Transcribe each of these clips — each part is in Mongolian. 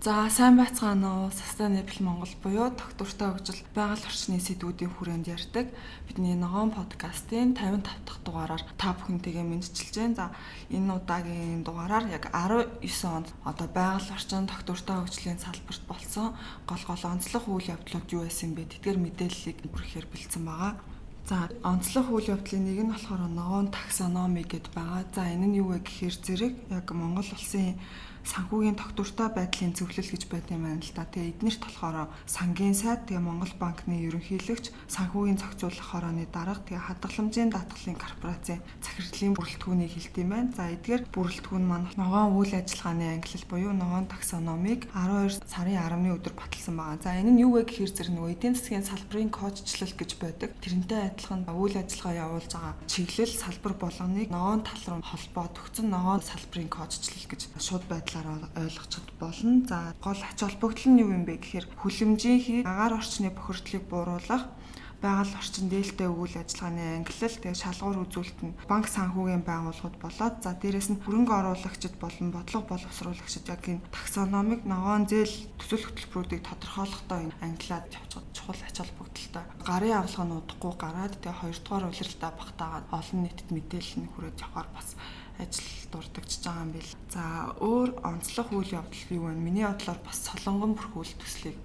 За сайн байцгаана уу. Sustainable Монгол буюу доктортой хөгжил байгаль орчны сэдвүүдийн хүрээнд ярьдаг. Бидний ногоон подкастын 55 дахь дугаараар та бүхэнтэйгээ мэдчилж байна. За энэ удаагийн дугаараар яг 19 онд одоо байгаль орчин доктортой хөгжлийн салбарт болсон гол гол онцлог үйл явдлууд юу байсан бэ? Тэдгээр мэдээллийг бүрхээр бэлдсэн байгаа. За онцлог үйл явдлын нэг нь болохоор ногоон таксономи гэдээ байгаа. За энэ нь юу вэ гэхээр зэрэг яг Монгол улсын санхүүгийн тогтвортой байдлын зөвлөл гэж байдаг юм байна л да. Тэгээ эднэрт болохоор сангийн сайд, тэгээ Монгол банкны ерөнхийлөгч, санхүүгийн зохицуулах хорооны дарга, тэгээ хадгаламжийн даатгалын корпорацийн захирлын бүрэлдэхүүнийг хэлдэм байна. За эдгээр бүрэлдэхүүн маань ногоон үйл ажиллагааны ангилал буюу ногоон таксономик 12 сарын 10-ны өдөр баталсан байгаа. За энэ нь юу вэ гэхээр зэрэг нөгөө эдийн засгийн салбарын кодчлол гэж байдаг. Тэрнтэй адилхан үйл ажиллагаа явуулж байгаа чиглэл салбар болгоныг ногоон тал руу холбоо төгцөн ногоон салбарын кодчлол гэж шууд байдаг байдлаар ойлгоцод болно. За гол ач холбогдол нь юу юм бэ гэхээр хүлэмжийн агаар орчны бохирдлыг бууруулах байгаль орчин дээлтэй үйл ажиллагааны ангилал тэгээ шалгуур үзүүлэлт нь банк санхүүгийн байгууллагууд болоод за дээрэс нь хөрөнгө оруулагчид болон бодлого боловсруулагчид яг энэ таксономик ногоон зээл төсөл хөтөлбөрүүдийг тодорхойлохдоо энэ ангилаад явж чухал ач холбогдолтой. Гарын авалга нь удахгүй гараад тэгээ хоёрдугаар улиралдаа багтаагаад олон нийтэд мэдээлэл нь хүрээд явахаар бас ажил дурддагч байгаа юм бил. За өөр онцлог үйл явдал юу вэ? Миний бодлоор бас солонгон бүрхүүл төслийг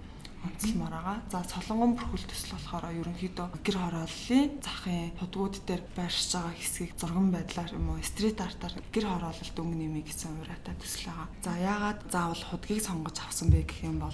онцлмоор байгаа. За солонгон бүрхүүл төсөл болохоор ерөнхийдөө гэр хорооллын захын худгууд дээр байршиж байгаа хэсгийг зурган байдлаар юм уу стрит артаар гэр хороололт өнгө нэмий гэсэн ураатай төсөл байгаа. За яагаад заавал худгийг сонгож авсан бэ гэх юм бол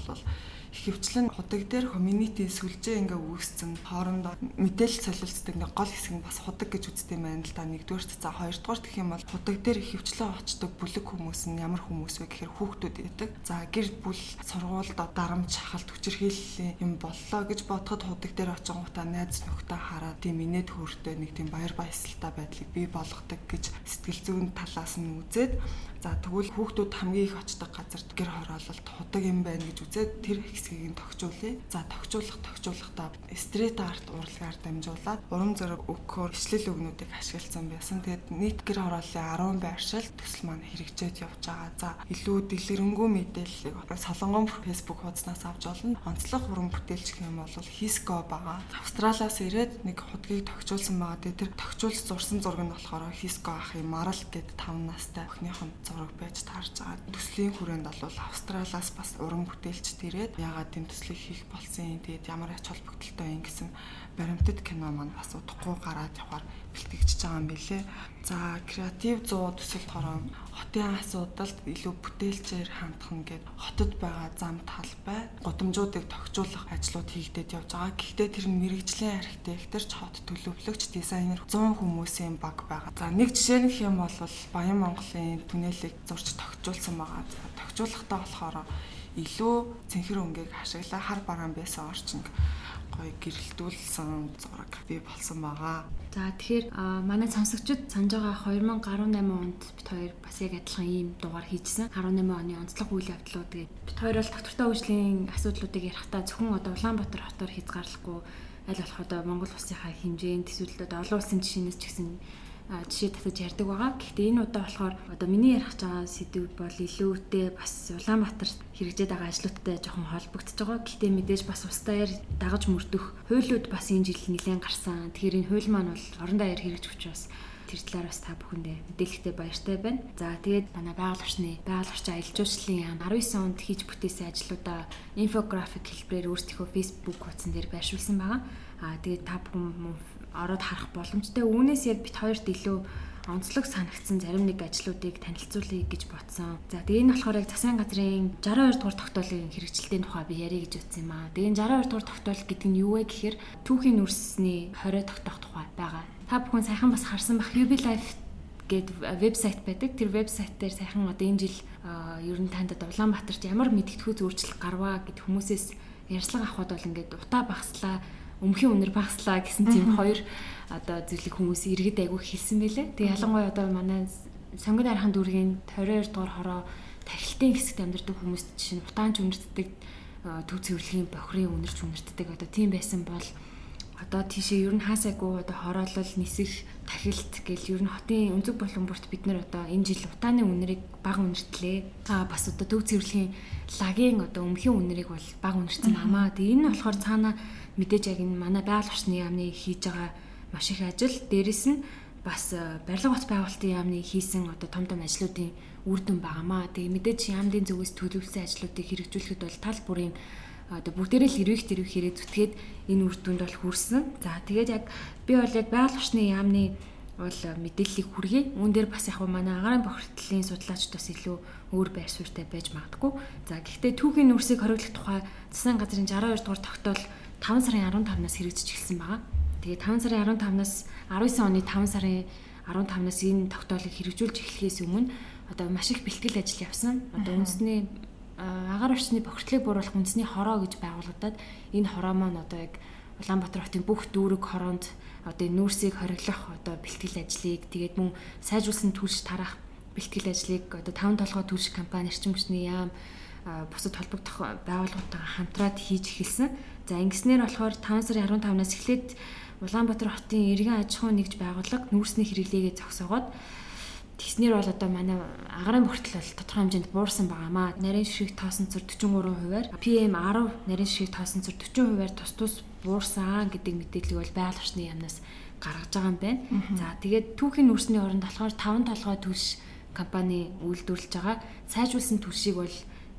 Ихэвчлэн худаг дээр community сүлжээ ингээ үүсцэн хоорондоо мэдээлэл солилцдог ингээ гол хэсэг нь бас худаг гэж үздэг юм байна л да. Нэгдүгээрт за хоёрдугаарт гэх юм бол худаг дээр ихэвчлэн очдог бүлэг хүмүүс нь ямар хүмүүс вэ гэхээр хүүхдүүд байдаг. За гэр бүл сургуульд дарамт шахалт хүчирхийллийн юм боллоо гэж бодоход худаг дээр очингуудаа найз нөхдөд хараад тийм инээд хөөртэй нэг тийм баяр баясгалтай байдлыг бий болгодог гэж сэтгэл зүйн талаас нь үзээд За тэгвэл хүүхдүүд хамгийн их очдог газар гэр хороололт худаг юм байна гэж үзээд тэр хэсгийг нь тогтжуулъя. За тогтжуулах тогтжуулахдаа стрит арт урлагаар дамжуулаад урам зориг өгөхөөр ишлэл өгнүүдийг ашигласан байсан. Тэгээд нийт гэр хорооллын 10 байршил төсөл маань хэрэгжээд явж байгаа. За илүү дэлгэрэнгүй мэдээллийг солонгон фэйсбુક хуудаснаас авч олно. Онцлог уран бүтээлч гэх юм бол Хиско байгаа. Австралиас ирээд нэг худгийг тогтжуулсан байгаа. Тэгээд тэр тогтжуулж зурсан зураг нь болохоор Хиско ахын Марал гэд 5 настай охиных зураг байж таарж байгаа. Төслийн хүрээнд бол Австралиас бас уран бүтээлчд ирээд ягаад энэ төслийг хийх болсон юм тэгээд ямар ач холбогдолтой юм гэсэн баримтат кино маань бас удахгүй гараад явахаар бэлтгэж байгаа юм билэ. За креатив 100 төсөл хорон хотын асуудалд илүү бүтээлчээр хандах нь гээд хотод байгаа зам талбай гудамжуудыг тогтжуулах ажлууд хийгдээд явж байгаа. Гэхдээ тэр нь мэрэгжлийн архитектор ч хот төлөвлөгч дизайнер 100 хүмүүсийн баг байгаа. За нэг жишээ нь хэм бол Баян Монголын түнэлийг зурж тогтжуулсан байгаа. Тогтжуулахдаа болохоор илүү цэнхэр өнгийг ашиглаа хар бараан байсан орчинг гоё гэрэлтүүлсэн зураг бий болсон байгаа. За тэгэхээр манай сонсогчид санаж байгаа 2018 онд бид хоёр бас яг адилхан ийм дугаар хийжсэн. 18 оны онцлог үйл явдлууд тэгээд бид хоёр бол доктортой хөгжлийн асуудлуудыг ярихдаа зөвхөн одоо Улаанбаатар хотоор хязгаарлахгүй аль болох одоо Монгол улсынхаа хэмжээнд эсвэл одоо олон улсын жишээнээс ч гэсэн жишээ татаж ярьдаг байгаа. Гэхдээ энэ удаа болохоор одоо миний ярих байгаа сэдв бол илүүтэй бас Улаанбаатарт хэрэгжээд байгаа ажлуудтай жоохон холбогдож байгаа. Гэхдээ мэдээж бас устдаар дагаж мөрдөх хуйлууд бас энэ жил нэлээд гарсан. Тэгэхээр энэ хууль маань бол орон даяар хэрэгжих учраас тэр талаар бас та бүхэндээ мэдээлэлтэй баяртай байна. За тэгээд манай байгаль орчны байгаль орчин аялал жуулчлалын яам 19 онд хийж бүтээсэн ажлуудаа инфографик хэлбэрээр өөрсдийнхөө Facebook хуудсан дээр байршуулсан байгаа. Аа тэгээд та бүхэн ороод харах боломжтой. Үүнээс яг бит хоёрт илүү онцлог санагдсан зарим нэг ажлуудыг танилцуулъя гэж бодсон. За тэгээ энэ болохоор яг засгийн газрын 62 дугаар тогтоолын хэрэгжилтийн тухай би ярих гэж утсан юм аа. Тэгээ энэ 62 дугаар тогтоол гэдэг нь юу вэ гэхээр түүхийн нүрсний 20 тогтоох тухай байгаа. Та бүхэн сайхан бас харсан бах UB Life гээд вебсайт байдаг. Тэр вебсайт дээр сайхан одоо энэ жил ер нь танд Улаанбаатарт ямар мэдгэдэггүй зөвчлөл гарваа гэд хүмүүсээс ярьцлага авахд бол ингээд утаа багслаа өмхийн үнэр багслаа гэсэн тийм хоёр одоо зөвлөг хүмүүс иргэд айгүй хэлсэн байлээ. Тэгээ ялангуяа одоо манай сонгод архан дүүргийн 22 дугаар хороо тархилтын хэсэгт амьдардаг хүмүүст жишээ нь утаанч үнэртдэг төв цэвэрлэгийн бохрын үнэрч үнэртдэг одоо тийм байсан бол одоо тийшээ ер нь хаасайгүй одоо хороолол нисэх тахилт гэл ер нь хотын өнцөг болон бүрт бид нэр одоо энэ жил утааны үнэрийг бага үнэртлээ. Аа бас одоо төв цэвэрлэгийн лагийн одоо өмхийн үнэрийг бол бага үнэрсэн амаа. Тэгээ энэ нь болохоор цаана мэдээж яг энэ манай байгаль орчны яамны хийж байгаа маш их ажил. Дээрэс нь бас барилга бот байгуулалтын яамны хийсэн одоо том том ажлуудын үр дүн байгаамаа. Тэгээ мэдээж яамдын зүгээс төлөвлөсөн ажлуудыг хэрэгжүүлэхэд бол тал бүрийн одоо бүгдээрээ л хэрвэх тэрвэх хэрэг зүтгээд энэ үр дүнд бол хүрсэн. За тэгээд яг би бол яг байгаль орчны яамны бол мэдээллийг хүргэе. Үүн дээр бас яг манай агаарын бохирдлын судлаачд бас илүү өөр байр суурьтай байж магадгүй. За гэхдээ түүхийн нүрсийг хориглох тухай засгийн газрын 62 дугаар тогтоол 5 сарын 15-наас хэрэгжиж эхэлсэн байгаа. Тэгээ 5 сарын 15-наас 19 оны 5 сарын 15-наас энэ тогтоолыг хэрэгжүүлж эхлэхээс өмнө одоо маш их бэлтгэл ажил явсан. Одоо үндэсний агаар орчны бохирдлыг бууруулах үндэсний хороо гэж байгуулагдаад энэ хороо маань одоо яг Улаанбаатар хотын бүх дүүрэг хороонд одоо энэ нүүрсийг хориглох одоо бэлтгэл ажлыг тэгээд мөн сайжруулсан түлш тарах бэлтгэл ажлыг одоо таван толгой түлш компани эрчим хүчний яам бусад холбогдох байгууллагатайгаа хамтраад хийж эхэлсэн. За ингэснээр болохоор 5 сарын 15-наас эхлээд Улаанбаатар хотын иргэн аж ахуйн нэгж байгууллага нүүрсний хэрэглээгээ зогсоогоод Тэгснэр бол одоо манай агарын бүртэл бол тодорхой хэмжээнд буурсан байгаамаа. Нарийн ширхэг тоосон цэр 43%-аар PM10 нарийн ширхэг тоосон цэр 40%-аар тус тус буурсан гэдэг мэдээллийг бол байгаль орчны яамнаас гаргаж байгаа юм байна. За тэгээд түүхийн нүрсний оронд болохоор 5 толгой төлш компани үйлдвэрлэж байгаа. Сайжруулсан төлшийг бол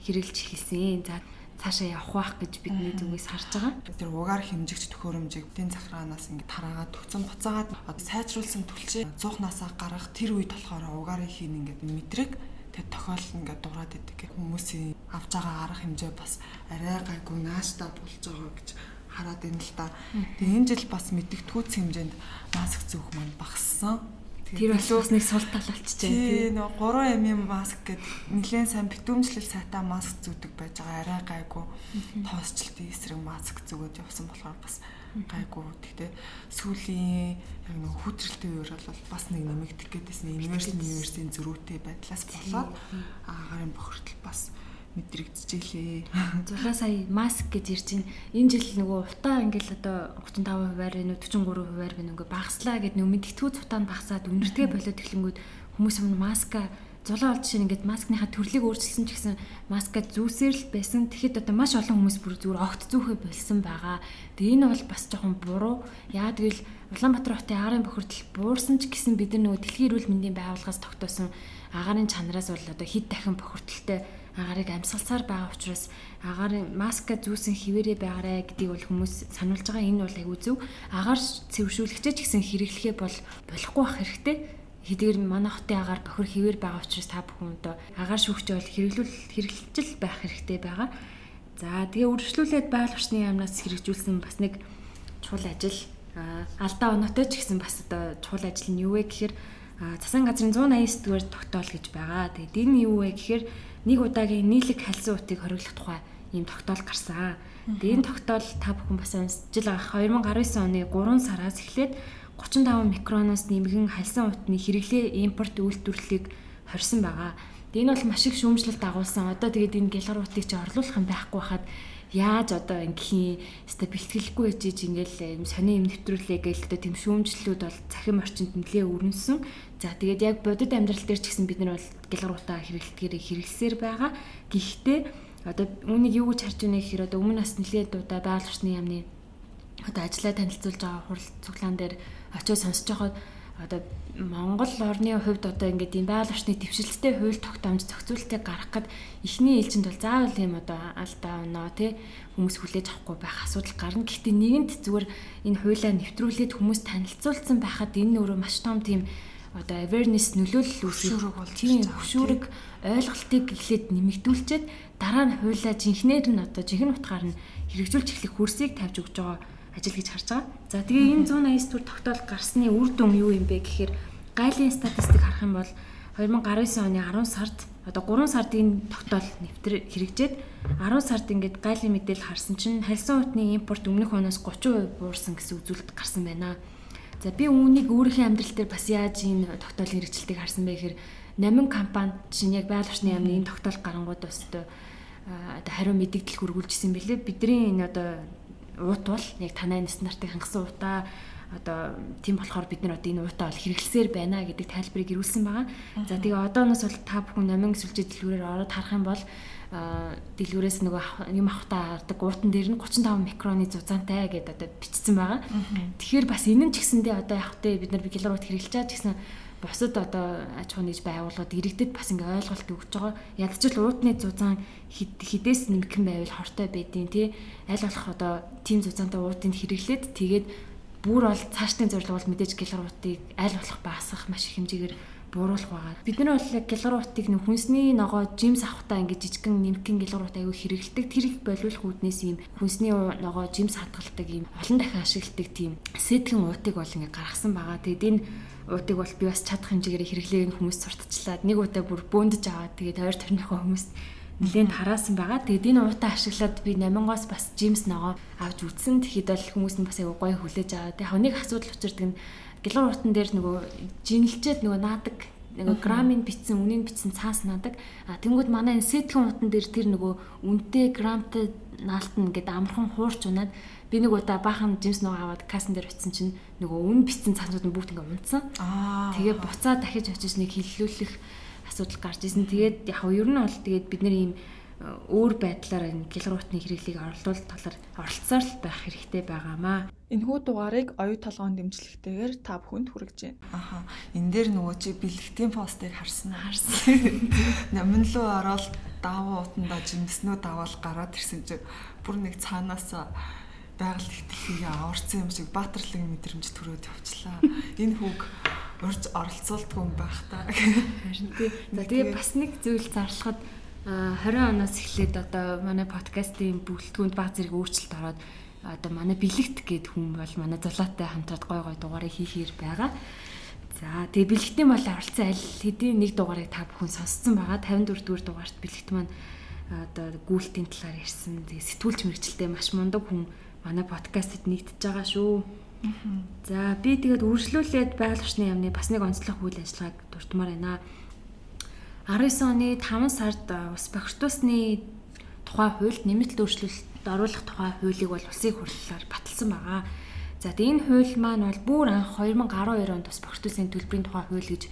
хэрэгжилж эхэлсэн. За цаашаа явах байх гэж бидний зүгээс харж байгаа. Тэр угаар хэмжигч төхөөрөмжийг эдийн захраанаас ингэ тараагаад төгцөн буцаагаад сайжруулсан түлчээ цуухнасаа гаргах тэр үед болохоор угаарыг хийн ингээд мэдрэг тэг тохиол ингээд дураад идэг хүмүүсийн авж байгаа арга хэмжээ бас арай гайгүй нааштай болж байгаа гэж хараад байна л да. Тэгээ энэ жил бас мэддэгтгүүц хэмжээнд маск зүүх маань багассан Тэр бол бас нэг сул тал болчихжээ тий. Нэг 3 mm маск гэдэг нэлээд сайн битүүмжлэл сайтай маск зүүдэг байж байгаа. Арай гайгүй тоосчлтын эсрэг маск зүгөөд явсан болохоор бас гайгүй. Гэхдээ сүүлийн яг нэг хүүтрэлтэй үеэр бол бас нэг нэмэгдэх гээдсэн universal universe-ийн зөрүүтэй байдлаас болоод агарын бохирдол бас мэдрэгдэжээ. Зулаа сая маск гэж ирж байна. Энэ жил нөгөө утаа ингээл одоо 35%-аар энэ 43%-аар би нөгөө багаслаа гэд нөгөө мэдгэдэггүй цутаанд багасаад үнэртгээ болоод эхлэнгүүд хүмүүс юм маска зулаа олж шин ингээд маскныхаа төрлийг өөрчилсөн ч гэсэн маска зүүсээр л байсан. Тэгэхэд одоо маш олон хүмүүс бүр зүгээр огт зүүхэ болсон байгаа. Тэгээ энэ бол бас жоохон буруу. Яа тэгвэл Улаанбаатар хотын агарын бохирдол буурсан ч гэсэн бид нар нөгөө дэлхийн эрүүл мэндийн байгууллагаас тогтоосон агарын чанараас бол одоо хэд дахин бохирдолтой агаарыг амьсгалсаар байгаа учраас агарын маска зүүсэн хിവэрэ байгаарэ гэдгийг бол хүмүүс сануулж байгаа энэ бол айгүй зөв. Агаар цэвэршүүлэгчээ ч гэсэн хэрэглэхээ бол болохгүй бах хэрэгтэй. Хэдийгээр манай хотын агаар бохир хിവэр байгаа учраас та бүхэн одоо агаар шүүгч бол хэрэглүүл хэрэглэлжил байх хэрэгтэй байгаа. За тэгээ үргэлжлүүлээд байгаль орчны яамнаас хэрэгжүүлсэн бас нэг чухал ажил алдаа оноотой ч гэсэн бас одоо чухал ажил нь юу вэ гэхээр засгийн газрын 189 дугаар тогтоол гэж байгаа. Тэгээд энэ юу вэ гэхээр нэг удаагийн нийлэг халисан утыг хориглох тухай ийм тогтоол гарсан. Тэгээ энэ тогтоол та бүхэн бас жил анх 2019 оны 3 сараас эхлээд 35 микроноос нэмгэн халисан утны хэрэглээ импорт үйлдвэрлэлийг хорьсон байгаа. Тэгээ энэ бол маш их шүүмжлэлт дагуулсан. Одоо тэгээд энэ гялгаруудыг чи орлуулах юм байхгүй хахад яаж одоо ингээхийн өстө бэлтгэлгүй ээжиж ингээл сони юм нэвтрүүлээ гээл одоо тийм шүүмжлэлүүд бол цахим орчинд нэлээ өрнөсөн. За тэгээд яг бодит амьдрал дээр ч гэсэн бид нар бол гялгаруудаа хэрэглэдгээрээ хэрэглэсээр байгаа. Гэхдээ одоо үүнийг юу гэж харж байна гэхээр одоо өмнө нас нэлээд удаа байгаль орчны яамны одоо ажиллаа танилцуулж байгаа хурал цуглаан дээр очиж сонсож байхад одоо Монгол орны хувьд одоо ингээд ийм байгаль орчны дэвшилттэй хууль тогтоомж зохицуултыг гаргахад эхний ээлжинд бол заавал ийм одоо алдаа оноо тий хүмүүс хүлээж авахгүй байх асуудал гарна. Гэхдээ нэгэнт зүгээр энэ хуулиа нэвтрүүлээд хүмүүс танилцуулсан байхад энэ өөрөө маш том тийм одоо awareness нөлөөлөл үүсгэх бол тийм хөшүүрэг ойлголтыг эхлээд нэмэгдүүлчихэд дараа нь хуулиа жинхнээр нь одоо жинхэнэ утгаар нь хэрэгжүүлж эхлэх хөрсийг тавьж өгч байгаа ажил гэж харж байгаа. За тэгээ энэ 180 төр тогтоол гарсны үр дүн юу юм бэ гэхээр гайлын статистик харах юм бол 2019 оны 10 сард одоо 3 сард энэ тогтоол нэвтэр хэрэгжээд 10 сард ингээд гайлын мэдээлэл харсан чинь харьсан утны импорт өмнөх оноос 30% буурсан гэсэн үзүүлэлт гарсан байна. За би үүнийг өөрийнхөө амьдрал дээр бас яаж энэ тогтоолын хэрэгжилтийг харсан бэ гэхээр 8 компани чинь яг байгаль орчны яамны энэ тогтоол гарангууд бас одоо хариу мэдээлэл хөргүүлжсэн бэлээ. Бидний энэ одоо уут бол яг танай стандарттыг хангасан уутаа одоо тийм болохоор бид нар одоо энэ уутаа бол хэрэглэсээр байна гэдэг тайлбарыг ирүүлсэн байгаа. За тэгээ одооноос бол та бүхэн номин сүлжээ дэлгүүрээр ороод харах юм бол дэлгүүрээс нөгөө юм авахтаа хардаг уутан дээр нь 35 микроны зузаантай гэдээ одоо бичсэн байгаа. Тэгэхээр бас энэ нь ч гэсэндээ одоо яг хөтэ бид нар киловатт хэрэглэж байгаа ч гэсэн бусад одоо аж ахуйн нэгж байгууллагад иргэдэд бас ингээ ойлголт өгч байгаа. Ядчил уутны зузаан хідээс нэмхэн байвал хортой байдیں۔ тий аль болох одоо тийм зузаантай уутыг хэрэглээд тэгээд бүр бол цаашдын зорилго бол мэдээж киловаттыг аль болох багасгах маш их хэмжээгээр бууруулах байгаа. Бид нар бол киловаттыг нөх хүнсний ногоо жимс авахтаа ингээ жижигхэн нэмхэн киловатт аягүй хэрэгэлдэг. Тэр их болиулах үүднээс ийм хүнсний ногоо жимс хадгалдаг ийм олон дахин ашигладаг тийм сэтгэн уутыг бол ингээ гаргасан байгаа. Тэгээд энэ уутыг бол би бас чадах хэмжээгээр хэрэглээг хүмүүс сурталчлаад нэг удаа бүр бөөндж аваад тэгээд ойр төрнийхөө хүмүүс нэлээд хараасан байгаа. Тэгээд энэ уутаа ашиглаад би 8-оос бас Джеймс ногоо авч үзсэн. Тэгэхэд бол хүмүүс нь бас аягүй гоё хүлээж аваад. Яг нэг асуудал учирдаг нь гэлэн уутан дээр нөгөө жинэлчээд нөгөө наадаг нөгөө грамын бичсэн үнийн бичсэн цаас наадаг. А тэнгууд манай энэ сэтгэн утан дээр тэр нөгөө үнэтэй грамтай наалтна гэдэг амархан хуурч унаад би нэг удаа баахан жимс ног аваад кассан дээр очисон чинь нөгөө үн битсэн цаанууд нь бүгд ингээ унтсан. Тэгээ буцаа дахиж очиж нэг хиллүүлэх асуудал гарч исэн. Тэгээд яг нь ер нь бол тэгээд бид нэр ийм өөр байдлаар энэ килорутны хэрэглийг орлуулалт талаар оролцоор л байх хэрэгтэй байгаамаа. Энэхүү дугаарыг оюу толгойн дэмжлэгтэйгээр та бүхэнд хүргэж байна. Аха. Энэ дээр нөгөө чи бэлгтийн постыг харсан харсан. Номин руу ороод даваа утандаа жимснүү даваал гараад ирсэн чи бүр нэг цаанаас байгаль ихтгэлийг аварсан юм шиг баатарлаг мэдрэмж төрөөд явчлаа. Энэ хүүг урьж оролцуулдаг юм байх та. Харин тий. За тэгээ бас нэг зүйл зарлахад 20 оноос эхлээд одоо манай подкастын бүлтгүүнд баг зэрэг өөрчлөлт ороод одоо манай бэлэгт гээд хүн бол манай зулаатай хамтраад гой гой дугаарыг хийхээр байгаа. За тэгээ бэлэгтийн бол оролцсон аль хэдийн нэг дугаарыг та бүхэн сонссон байгаа. 54 дугаар дугаарт бэлэгт маань одоо гүйлтийн талаар ярьсан. Тэгээ сэтгүүлч мэрэгчлээ маш мундаг хүн манай подкастэд нэгдэж байгаа шүү. За би тэгээд үргэлжлүүлээд байгаль орчны яамны бас нэг онцлог үйл ажиллагааг дурдмаар байна. 19 оны 5 сард ус бохирдуулсны тухай хуульд нэмэлт өөрчлөлт оруулах тухай хуулийг бол улсын хурлаар баталсан байгаа. За тэгээд энэ хууль маань бол бүр анх 2012 онд ус бохирдуулсны төлбөрийн тухай хууль гэж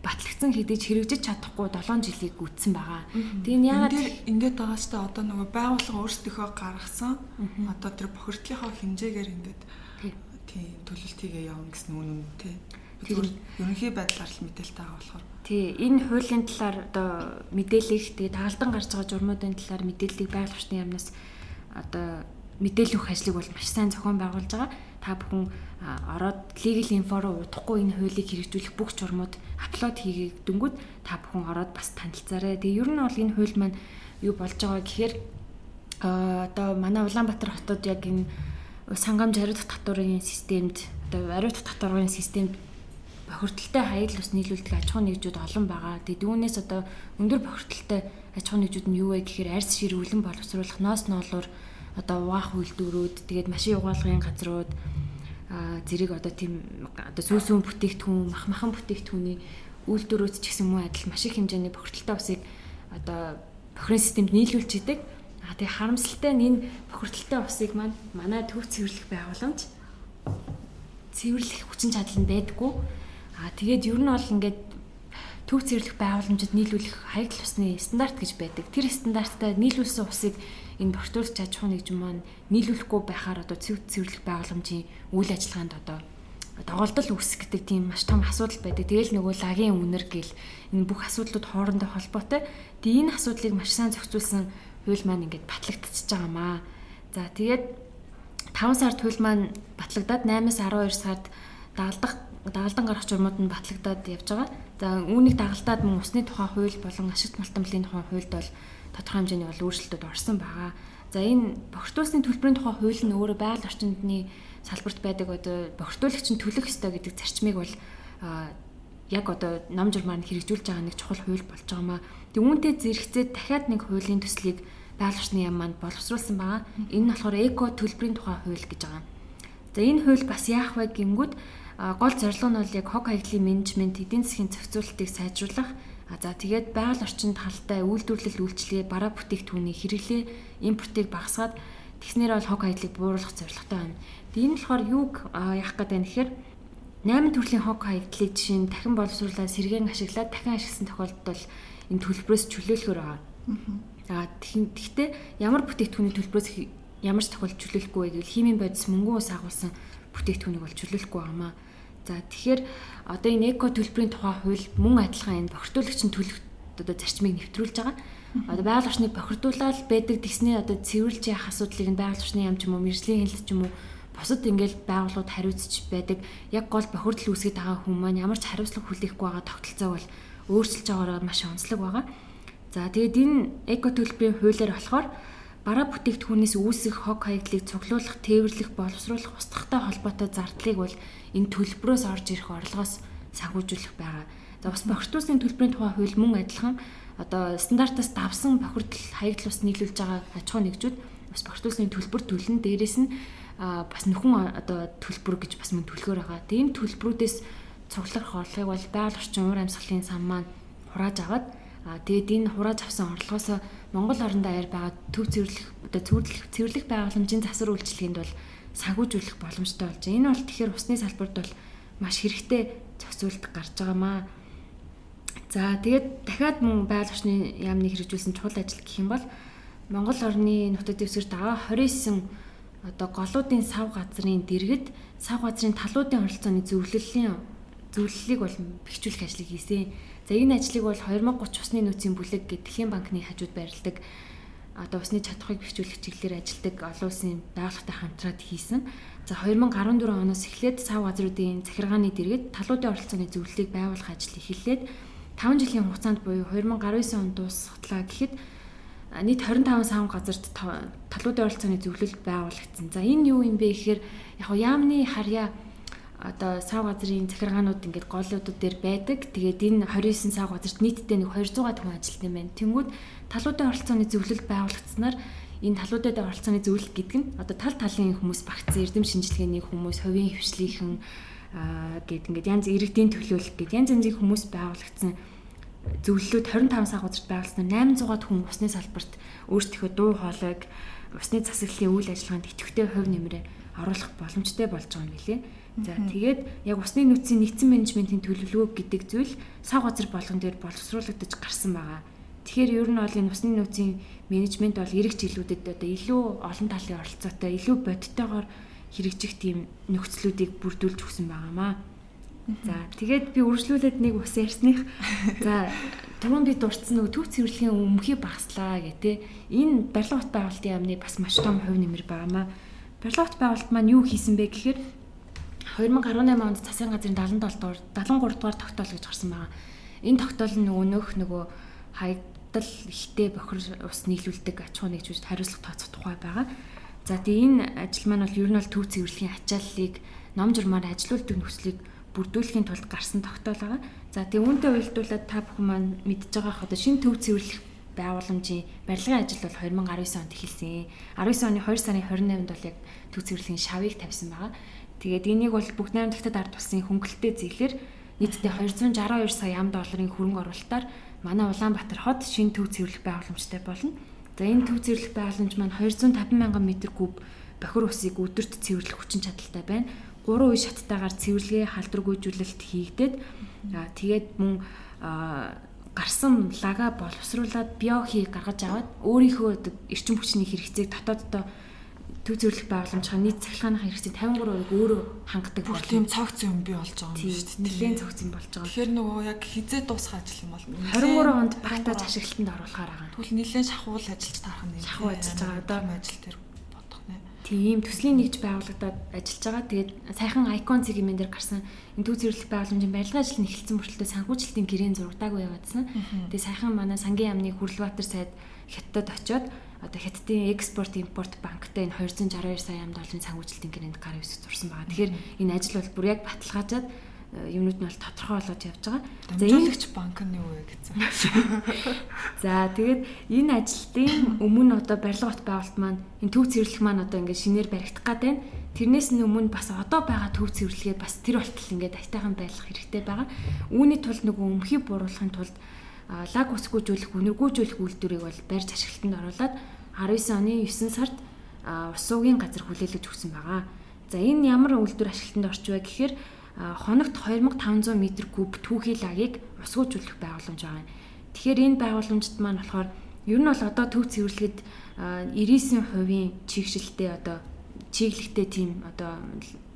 батлагдсан хэдий ч хэрэгжиж чадахгүй 7 жилийг гүйтсэн байгаа. Тэгээ нь яагаад ингээд байгаа ч та одоо нөгөө байгууллага өөрсдийнхөө гаргасан одоо тэр бохирдлынхоо хэмжээгээр ингээд тий төлөлтийгээ явна гэсэн үн үн тий. Ерөнхий байдлаар л мэдээлэлтэй байгаа болохоор Тий, энэ хуулийн талаар одоо мэдээлэл тэгээ таалдан гарч байгаа журмуудын талаар мэдээллийг байгаль орчны яамнаас одоо мэдээлэл өгөх ажлыг бол маш сайн зохион байгуулж байгаа. Та бүхэн ороод legal info руу удахгүй энэ хуулийг хэрэгжүүлэх бүх журмууд апплод хийгээд дөнгөд та бүхэн ороод бас танилцаарай. Тэгээ ер нь бол энэ хууль маань юу болж байгаа гэхээр одоо манай Улаанбаатар хотод яг энэ сангамж ариутгах татварын системд одоо ариутгах татварын системд бохирдолтой хаяг ус нийлүүлдэг аж ахуйн нэгжүүд олон байгаа. Тэгээд үүнээс одоо өндөр бохирдолтой аж ахуйн нэгжүүд нь юу вэ гэхээр арьс шир үлэн боловсруулах ноос ноолуур одоо угаах үйлдвэрүүд тэгээд машин угаалгын газрууд зэрэг одоо тийм одоо сүүсүүн бүтээгдэхүүн мах махан бүтээгдэхүүний үйлдвэрүүд ч гэсэн мөн адил маш их хэмжээний бохирдолтой усыг одоо бохирын системд нийлүүлж идэг. А тэгээ харамсалтай нь энэ бохирдолтой усыг маань манай төв цэвэрлэх байгууламж цэвэрлэх хүчин чадал нь байдаггүй. А тэгээд ер нь бол ингээд төв цэвэрлэх байгууламжид нийлүүлэх хаягдл усны стандарт гэж байдаг. Тэр стандарттай нийлүүлсэн усыг энэ бохирдуулж аж ахуйн нэгжин маань нийлүүлэхгүй байхаар одоо цэв цэвэрлэх байгууламжийн үйл ажиллагаанд одоо доголдол үүсгдэг тийм маш том асуудал байдаг. Тэгэл нөгөө лагийн үнэр гэл энэ бүх асуудлууд хоорондоо холбоотой. Тэгээ энэ асуудлыг маш сайн зохицуулсан хууль маань ингээд батлагдчихж байгаамаа. За тэгээд 5 сард хууль маань батлагдаад 8-аас 12 сард дагалдах дагалдан гарах журмууд нь батлагдаад явж байгаа. За үүнийг дагалдаад мөн усны тухай хууль болон ашигт малтамлын тухай хуульд бол тодорхой хэмжээний бол өөрчлөлтүүд орсон байгаа. За энэ бохирдуулсны төлбөрийн тухай хууль нь өөрөө байгаль орчиндны салбарт байдаг одоо бохирдуулагч нь төлөх ёстой гэдэг зарчмыг бол яг одоо ном журмаар нь хэрэгжүүлж байгаа нэг чухал хууль болж байгаамаа. Тэг үүнтэй зэрэгцээ дахиад нэг хуулийн төслийг байгаль орчны яам манд боловсруулсан байгаа. Энэ нь болохоор эко төлбөрийн тухай хууль гэж байгаа. За энэ хууль бас яах вэ гингүүд гол зорилго нь бол яг хог хаягдлын менежмент эдийн засгийн зохицуулалтыг сайжруулах за тэгээд байгаль орчинд халтай үйлдвэрлэл үйлчлэгээ бараа бүтээгдэхүүний хэрэглээ импортыг багасгаад Тэгснээр бол хог хаягдлыг бууруулах зорилготой байна. Тийм болохоор юуг яах гээд байна гэхээр 8 төрлийн хог хаягдлыг жишээ нь дахин боловсруулаад сэргээн ашиглаад дахин ашигласан тохиолдолд бол энэ төлбөрөөс чөлөөлөхөр байгаа. Аа тэгтээ ямар бүтээгдэхүүний төлбөрөөс ямар ч тохиолдолд чөлөөлөхгүй вэ гэвэл химийн бодис мөнгөн ус агуулсан бүтээгдэхүүнийг бол чөлөөлөхгүй байгаамаа. За тэгэхээр одоо энэ эко төлбөрийн тухай хууль мөн адилхан энэ бохирдуулагчийн төлөх одоо зарчмыг нэвтрүүлж байгаа. Одоо байгаль орчныг бохирдуулаад байдаг тэгснээ одоо цэвэрлж яах асуудлыг нь байгаль орчны яам ч юм уу мэржлийн хэлт ч юм уу бусад ингээл байгууллагууд хариуцж байдаг. Яг гол бохирдол үүсгэж байгаа хүмүүс маань ямар ч хариуцлага хүлээхгүй байгаа тогтолцоо бол өөрчилж байгаагаар маш онцлог байгаа. За тэгээд энэ эко төлбөрийн хуулиар болохоор бараа бүтээгдэхүүнээс үүсэх хог хаягдлыг цуглуулах, тээвэрлэх, боловсруулах устгахтай холбоотой зардлыг бол энэ төлбөрөөс орж ирэх орлогоос санхүүжүүлэх байгаа. За бас бохирдуулсан төлбөрийн тухай хууль мөн адилхан одоо стандартаас давсан бохирдол хаягдл ус нийлүүлж байгаа аж ахуй нэгжүүд бас бохирдуулсны төлбөр төлнө. Дээрээс нь бас нөхөн одоо төлбөр гэж бас мөн төлгөөр байгаа. Тийм төлбөрүүдээс цуглах орлогыг бол байгаль орчин уур амьсгалын сан маань хурааж аваад тэгээд энэ хурааж авсан орлогоос Монгол орон даяар байгаа төв цэвэрлэх одоо цэвэрлэх цэвэрлэх байгууламжийн засвар үйлчилгээнд бол санхүүжүүлэх боломжтой болж байна. Энэ бол тэгэхээр усны салбарт бол маш хэрэгтэй зохицуулт гарч байгаамаа. За тэгээд дахиад мөн байгаль орчны яамны хэрэгжүүлсэн чухал ажил гэх юм бол Монгол орны нутаг дэвсгэрт байгаа 29 одоо голуудын сав газрын дэргэд сав газрын талуудын оролцооны зөвлөлийн зөвлөлийг бол бэхжүүлэх ажлыг хийсэн. За энэ ажлыг бол 2030 усны нөөцийн бүлэг гэдэг Дэлхийн банкны хажууд байрладаг одоо усны чадхыг бэхжүүлэх чиглэлээр ажилдаг олон улсын байгууллагатай хамтраад хийсэн. За 2014 оноос эхлээд сав газруудын захиргааны дэргэд талуудын оролцооны зөвлөлийг байгуулах ажил эхэллээд 5 жилийн хугацаанд буюу 2019 онд дуусгатлаа гэхэд нийт 25 сав газарт талуудын оролцооны зөвлөл байгуулагдсан. За энэ юу юм бэ гэхээр яг яамны харьяа одоо сав газрын захиргаанууд ингээд голлуудууд дээр байдаг. Тэгээд энэ 29 сав газарт нийтдээ нэг 200 хүн ажилтсан юм байна. Тэнгүүд талуудын оролцооны зөвлөлд байгуулагдсанаар энэ талуудад оролцооны зөвлөлт гэдэг нь одоо тал талын хүмүүс багцсан эрдэм шинжилгээний хүмүүс, хувийн хвшлийнхэн гэд ингээд янз иргэдийн төлөөлөл гэд янз янзын хүмүүс байгуулагдсан зөвлөлүүд 25 сав газарт байгуулсан 800-аад хүн усны салбарт өөрсдийнхөө дуу хоолойг усны засаглалын үйл ажиллагаанд идэвхтэй хувь нэмрээ оруулах боломжтой болж байгаа юм билээ. За тэгээд яг усны нөөцийн нэгдсэн менежментийн төлөвлөгөө гэдэг зүйл сав газар болгон дээр боловсруулагдаж гарсан байгаа. Тэгэхээр ер нь бол энэ усны нөөцийн менежмент бол эрэг жилүүдэд одоо илүү олон талын оролцоотой, илүү бодиттойгоор хэрэгжих тийм нөхцлүүдийг бүрдүүлж өгсөн байгаамаа. За тэгээд би үргэлжлүүлээд нэг ус ярьсных. За түрүүн би дурдсан нөгөө төв цэвэрлэгийн өмхий багслаа те. Энэ барилга бот байгуулалтын яамны бас маш том хувь нэмэр байгаамаа. Барилга бот байгуулалт маань юу хийсэн бэ гэхээр 2018 онд засгийн газрын 77 дугаар 73 дугаар тогтоол гэж гарсан байгаа. Энэ тогтоол нь нөгөөх нөгөө хаягдал ихтэй бохир ус нийлүүлдэг аж ахуй нэгжүүд хариуцлага тооцох тухай байгаа. За тэгээ энэ ажил маань бол ер нь бол төв цэвэрлэгийн ачааллыг ном журмаар ажилуулдаг нөхцөлийг бүрдүүлэхийн тулд гарсан тогтоол байгаа. За тэгээ үүнтэй уялдуулаад та бүхэн маань мэдж байгаа хаа шинэ төв цэвэрлэх байгууламжийн барилгын ажил бол 2019 онд эхэлсэн. 19 оны 2 сарын 28-нд бол яг төв цэвэрлэгийн шавыг тавьсан байгаа. Тэгээд энийг бол бүгд найрамд тагтад ард тусын хөнгөлөлтэй зэглэр нийтдээ 262 сая ам долларын хөрөнгө оруулалтаар манай Улаанбаатар хот шинэ төв цэвэрлэх байгууламжтай болно. За энэ төв цэвэрлэх байгууламж маань 250 мянган метр куб бохир усыг өдөрт цэвэрлэх хүчин чадалтай байна. Гурван үе шаттайгаар цэвэрлэгээ халдваргүйжүүлэлт хийгдээд тэгээд мөн гарсан лага боловсруулад биохи гаргаж аваад өөрийнхөө эрчим хүчний хэрэгцээг дотооддоо төв зөвлөх байгууламжийн нийт цахилгааны хэрэгцээ 53% өөрөө хангадаг бол тийм цогц юм би болж байгаа юм шүү дээ. Нэлээд цогц юм болж байгаа. Тэгэхээр нөгөө яг хизээ дуусах ажил юм бол 23 онд багтааж ашиглалтанд оруулахаар байгаа. Тэгвэл нэлээд шахуул ажиллаж таарах юм. Шахуу ажиллаж байгаа. Одоо ажил тэр бодох нэ. Тийм төслийн нэгж байгуулагдаад ажиллаж байгаа. Тэгээд сайхан айкон цэгийн дээр гарсан энэ төв зөвлөх байгууламжийн барилгын ажил нь эхэлсэн мөртлөө санхүүжилтийн гэрээний зурагтаагүй яваадсан. Тэгээд сайхан манай сангийн яамны Хүрлбаатар сайд хятадд очиод одоо хятадын экспорт импорт банктай энэ 262 сая ам долларын санхүүжилтийн гэрээнд гар хэвсэг зурсан байгаа. Тэгэхээр энэ ажил бол бүр яг баталгаажаад э, юмнууд нь бол тодорхой болоод явж байгаа. За энэ банк нь юу вэ гэсэн. За тэгээд энэ ажилтны өмнө одоо барилга бот байгуулалт маань энэ төв цэвэрлэх маань одоо ингээд шинээр баригдах гад байна. Тэрнээс нь өмнө бас одоо байгаа төв цэвэрлэгээ бас тэр болтол ингээд айтайхан байлгах хэрэгтэй байгаа. Үүний тулд нөгөө өмхий бууруулахын тулд лаг усгүйжүүлэх, үнэргүйжүүлэх үйлдвэрийг бол барьж ашиглалтанд оруулаад 19 оны 9 сард ус суугийн газар хүлээлгэж өгсөн байгаа. За энэ ямар үйлдвэр ашиглалтанд орж вэ гэхээр хоногт 2500 м3 түүхий лагийг усгүйжүүлэх байгууламж байгаа юм. Тэгэхээр энэ байгууламжид маань болохоор ер нь бол одоо төв цэвэрлэгэд 99%-ийн чигшилтэй одоо чиглэгтэй тийм одоо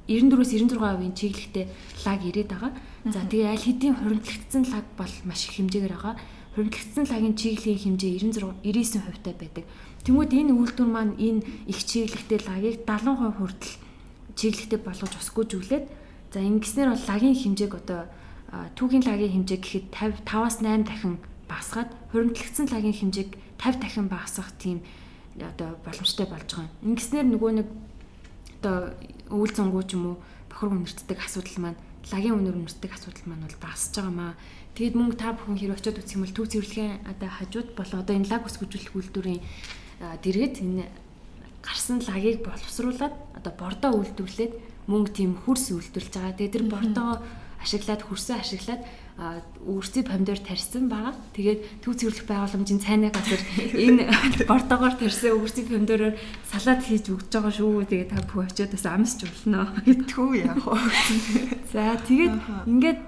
94-өөс 96%-ийн чиглэгтэй лаг ирээд байгаа. За тэгээ аль хэдийн хуримтлагдсан лаг бол маш их хэмжээгээр байгаа. Хуримтлагдсан лагийн чиглэлийн хэмжээ 96 99% таа байдаг. Тэнгүүд энэ үйлдвэр маань энэ их чиглэгтэй лагийг 70% хүртэл чиглэгтэй болгож усгүйжүүлээд За ингэснээр бол лагийн хэмжээг одоо түүхийн лагийн хэмжээ гэхэд 50 5-аас 8 дахин багасгаад хуримтлагдсан лагийн хэмжээг 50 дахин багасгах тийм одоо боломжтой болж байгаа юм. Ингэснээр нөгөө нэг одоо өвөл зөнгөө ч юм уу бохор үнэртдэг асуудал маань лагийн үнэр үнэртдэг асуудал маань бол багасж байгаа маа. Тэгэд мөнгө та бүхэн хэрэг очиод үзэх юм бол төв цэвэрлэгийн одоо хажууд болоо одоо энэ лаг ус гүйцэтгэх үйлдвэрийн дэргэд энэ гарсан лагийг боловсруулад одоо бордоо үйлдвэрлээд мөнгө тийм хөрс үйлдвэрлэж байгаа. Тэгээ тэр бордоо ашиглаад хөрсөө ашиглаад үрсийн помидор тарьсан байгаа. Тэгээд төв цэвэрлэх байгууламжийн цайны газар энэ бордоогоор тарьсан үрсийн помидороор салаад хийж өгч байгаа шүү. Тэгээд та бүх очиод бас амсч болно. Түү яах вэ? За тэгээд ингээд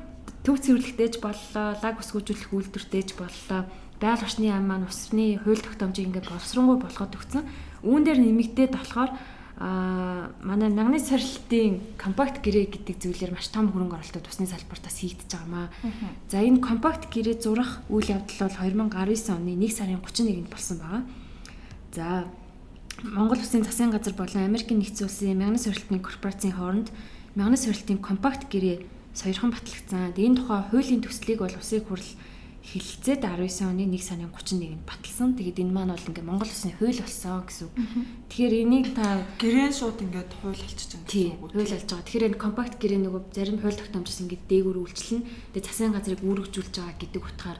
төв цэвэрлэхтэйж боллоо, лаг өсгөөжүүлэх үйлдвэртэйж боллоо. Байгаль орчны яам маань усны хууль тогтоомжийг ингээд боловсронгуй болгоод өгсөн. Үүн дээр нэмэгдээд болохоор а манай мянганы сорилтын компакт гэрээ гэдэг зүйлээр маш том хөрөнгө оруулалтад усны салбартаас хийгдэж байгаамаа. За энэ компакт гэрээ зурах үйл явдал бол 2019 оны 1 сарын 31-нд болсон байгаа. За Монгол Улсын засгийн газар болон Америкийн нэгдсэн улсын мянганы сорилтын корпорацийн хооронд мянганы сорилтын компакт гэрээ сойрхон батлагдсан. Энэ тухай хуулийн төслийг бол Улсын хурл хилцээд 19 оны 1 сарын 31-нд баталсан. Тэгээд энэ маань бол ингээ Монгол Улсын хууль болсон гэсэн үг. Тэгэхээр энийг та гэрээ шууд ингээд хууль болчихж байгаа гэсэн үг. Хууль болж байгаа. Тэгэхээр энэ компакт гэрээ нөгөө зарим хууль тогтоомжос ингээ дээгүүр үйлчлэн тэгээд засгийн газрыг үүргэжүүлж байгаа гэдэг утгаар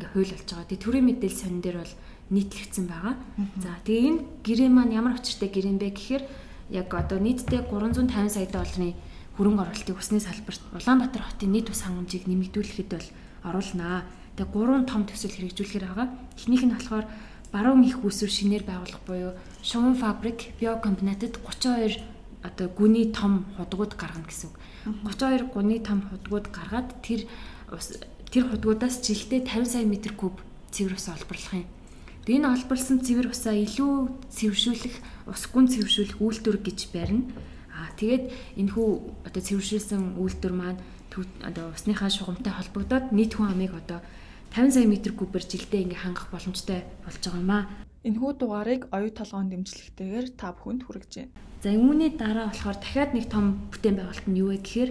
ингээ хууль болж байгаа. Тэгээд төрийн мэдээлэл сонин дээр бол нийтлэгдсэн байгаа. За тэгээд энэ гэрээ маань ямар учиртай гэрээ бэ гэхээр яг одоо нийтдээ 350 сая долларын хөрөнгө оруулалтыг усны салбарт Улаанбаатар хотын нийт ус хангамжийг нэмэгдүүлэхэд бол оруулнаа. Тэгээ гурван том төсөл хэрэгжүүлэхээр байгаа. Эхнийх нь болохоор баруун их үүсвэр шинээр байгуулах буюу шуван фабрик биокомбинатад 32 одоо гүний том худгууд гаргана гэсэн үг. 32 гүний том худгууд гаргаад тэр тэр худгуудаас жилдээ 50 сая метр куб цэвэр ус олборлох юм. Тэгээ энэ олборлсон цэвэр усаа илүү цэвэршүүлэх, ус гүн цэвэршүүлэх үйлдвэр гэж барина. Аа тэгээд энэхүү одоо цэвэршүүлсэн үйлдвэр маань одоо усныхаа шугамтай холбогдоод нийт хүн амыг одоо 50 сая метр кубээр жилдээ ингээ хангах боломжтой болж байгаа юм аа. Энэхүү дугаарыг оюу толгойн дэмжлэгтэйгээр та бүхэнд хүргэж байна. За үүний дараа болохоор дахиад нэг том бүтээн байгуулалт нь юу вэ гэхээр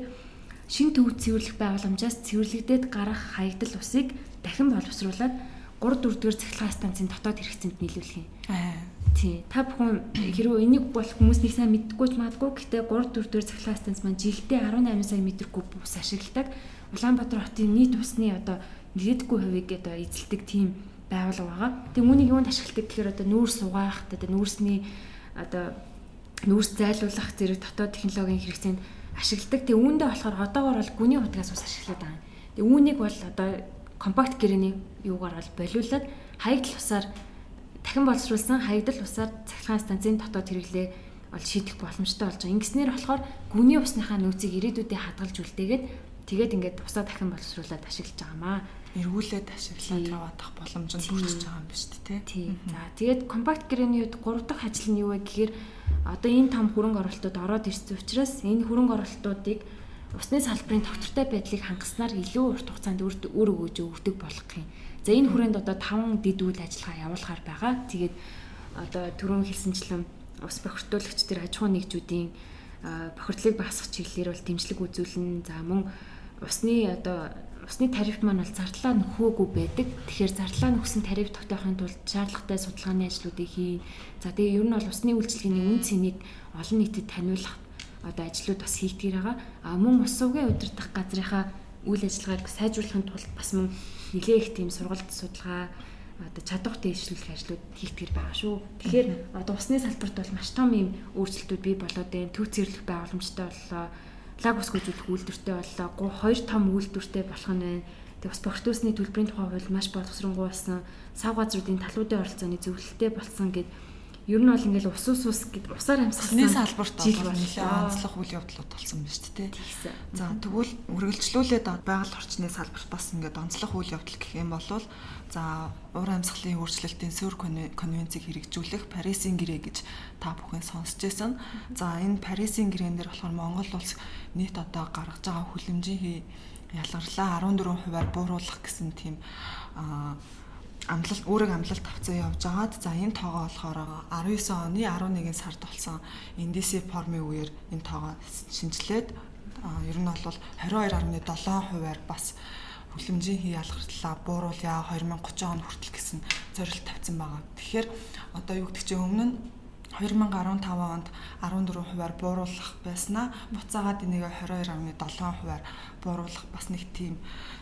шин төв цэвэрлэх байгууламжаас цэвэрлэгдээд гарах хаягдал усыг дахин боловсруулад 3 4 дугаар цахилгаан станцын дотоод хэрэгцээнд нийлүүлэх юм. Аа. Тий. Та бүхэн хэрвээ энийг бол хүмүүс нэг сайн мэддэггүй ч магадгүй гэхдээ 3 4 дугаар цахилгаан станц маань жилдээ 18 сая метр куб ус ашигладаг. Улаанбаатар хотын нийт усны одоо нэгдэхгүй хувийг одоо эзэлдэг тийм байгууллага байгаа. Тэгээ үүнийг юунд ашигладаг гэхээр одоо нүүрс угаах, одоо нүүрсний одоо нүүрс зайлуулах зэрэг дотоод технологийн хэрэгцээнд ашигладаг. Тэгээ үүндээ болохоор одоогор бол гүний хутгаас ус ашиглаад байгаа. Тэгээ үүнийг бол одоо компакт гэрээний юугаар бол болиулаад хаягдл усаар дахин боловсруулсан хаягдл усаар цахилгаан станцын дотоод хэрэглээ бол шийдэх боломжтой болж байгаа. Ингэснээр болохоор гүний усныхаа нөөцийг ирээдүйдээ хадгалж үлдээгээд тэгээд ингээд усаа дахин боловсруулад ашиглаж байгаамаа эргүүлээд ашиглаад яваадах боломж нь бүрдэж байгаа юм биш үү те. Тий. За тэгээд компакт гэрээний үед гурав дахь ажил нь юу вэ гэхээр одоо энэ том хөрөнгө оруулалтууд ороод ирсэн учраас энэ хөрөнгө оруулалтуудыг усны салбарын тогтвортой байдлыг хангаснаар илүү урт хугацаанд үр өгөөж өгдөг болох юм. За энэ хүрээнд одоо 5 дэд үйл ажиллагаа явуулахаар байгаа. Тэгээд одоо түрүүн хэлсэнчлэн ус бохирдуулагч төр аж ахуйн нэгжүүдийн бохирдлыг багасгах чиглэлээр бол дэмжлэг үзүүлнэ. За мөн усны одоо усны тариф маань бол зардлаа нөхөөгүй байдаг. Тэгэхээр зардлаа нөхсөн тариф тогтоохын тулд шаардлагатай судалгааны ажлуудыг хийн. За тэгээ ер нь бол усны үйлчилгээний үн цэнийг олон нийтэд таниулах одоо ажлууд бас хийгдгийр байгаа. А мөн ус сувгийн удирдах газрынхаа үйл ажиллагааг сайжруулахын тулд бас мөн нэлээх тийм сургалт судалгаа одоо чадвар дэвшлүүлэх ажлууд хийгдгэр байгаа шүү. Тэгэхээр одоо усны салбарт бол маш том юм өөрчлөлтүүд бий болоод байна. Төв цэвэрлэх байгууламжтай боллоо лаг ус гүйцэтгэх үйлдвэртэй боллоо. Хоёр том үйлдвэртэй болох нь байна. Тэг бас бохирдуулсны төлбөрийн тухай хууль маш боловсронгуй болсон. Сав газруудын талуудын оролцооны зөвлөлттэй болсон гэд ер нь бол ингээл ус ус ус гэдэг усаар амьсгалны салбарт онцлог үйл явдлууд болсон байна шүү дээ. За тэгвэл үргэлжлүүлээд байгаль орчны салбарт бас ингээд онцлог үйл явдал гэх юм бол за уур амьсгалын өөрчлөлтийн суур конвенцийг хэрэгжүүлэх Парисын гэрээ гэж та бүхэн сонсч байсан. За энэ Парисын гэрээн дээр болохоор Монгол улс нийт одоо гаргаж байгаа хүлэмжийн ялгарлаа 14 хувиар бууруулах гэсэн тийм амлалт өөрөг амлалт авцсан явж байгаад за энэ тоогоо болохоор 19 оны 11 сард болсон NDC формын үеэр энэ тоогоо шинжилээд ер нь бол 22.7 хувиар бас хүлэмжийн хий ялгарлаа бууруулъя 2030 он хүртэл гэсэн зорилт тавьсан байгаа. Тэгэхээр одоо юу гэдэг чинь өмнө нь 2015 онд 14 хувиар бууруулах байснаа буцаагаад энийг 22.7 хувиар бууруулах бас нэг тийм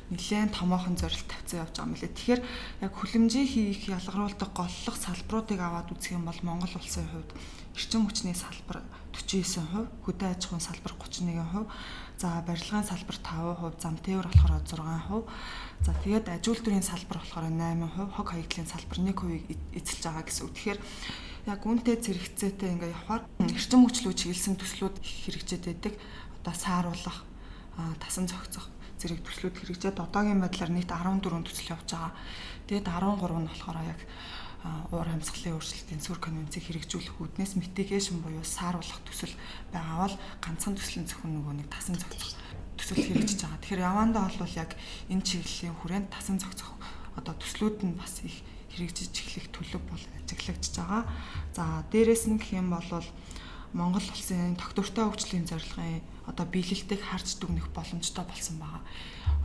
нэлээд томоохон зорилт тавьсан явж байгаа юм лээ. Тэгэхээр яг хүлэмжийн хийх ялгаруулдаг голлох салбаруудыг аваад үзэх юм бол Монгол улсын хувьд эрчим хүчний салбар 49%, хөдөө аж ахуйн салбар 31%, за барилгын салбар 5%, зам тээвэр болохоор 6%, за тэгээд аж үйлдвэрийн салбар болохоор 8%, хог хаягдлын салбар 1%-ийг эзэлж байгаа гэсэн үг. Тэгэхээр яг үнтэй зэрэгцээтэй ингээ явахаар эрчим хүчлүү чиглэсэн төслүүд хэрэгжээд байдаг. Одоо сааруулах, тасан зохицох зэрэг төслүүд хэрэгжээд одоогийн байдлаар нийт 14 төсөл явж байгаа. Тэгээд 13 нь болохоор яг уур амьсгалын өөрчлөлтийн сүр конвенцийг хэрэгжүүлэх үүднээс mitigation буюу сааруулах төсөл байгаа бол ганцхан төслийн зөвхөн нөгөө нэг тасан зохицох төсөл хэрэгжиж байгаа. Тэгэхээр явандаа бол яг энэ чиглэлийн хүрээнд тасан зохицох одоо төслүүд нь бас их хэрэгжиж эхлэх төлөв бол ажиглагдж байгаа. За дээрэс нь гэх юм бол Монгол улсын тогтвортой хөгжлийн зорилгын одоо биелэлтийг харж дүгнэх боломжтой болсон байгаа.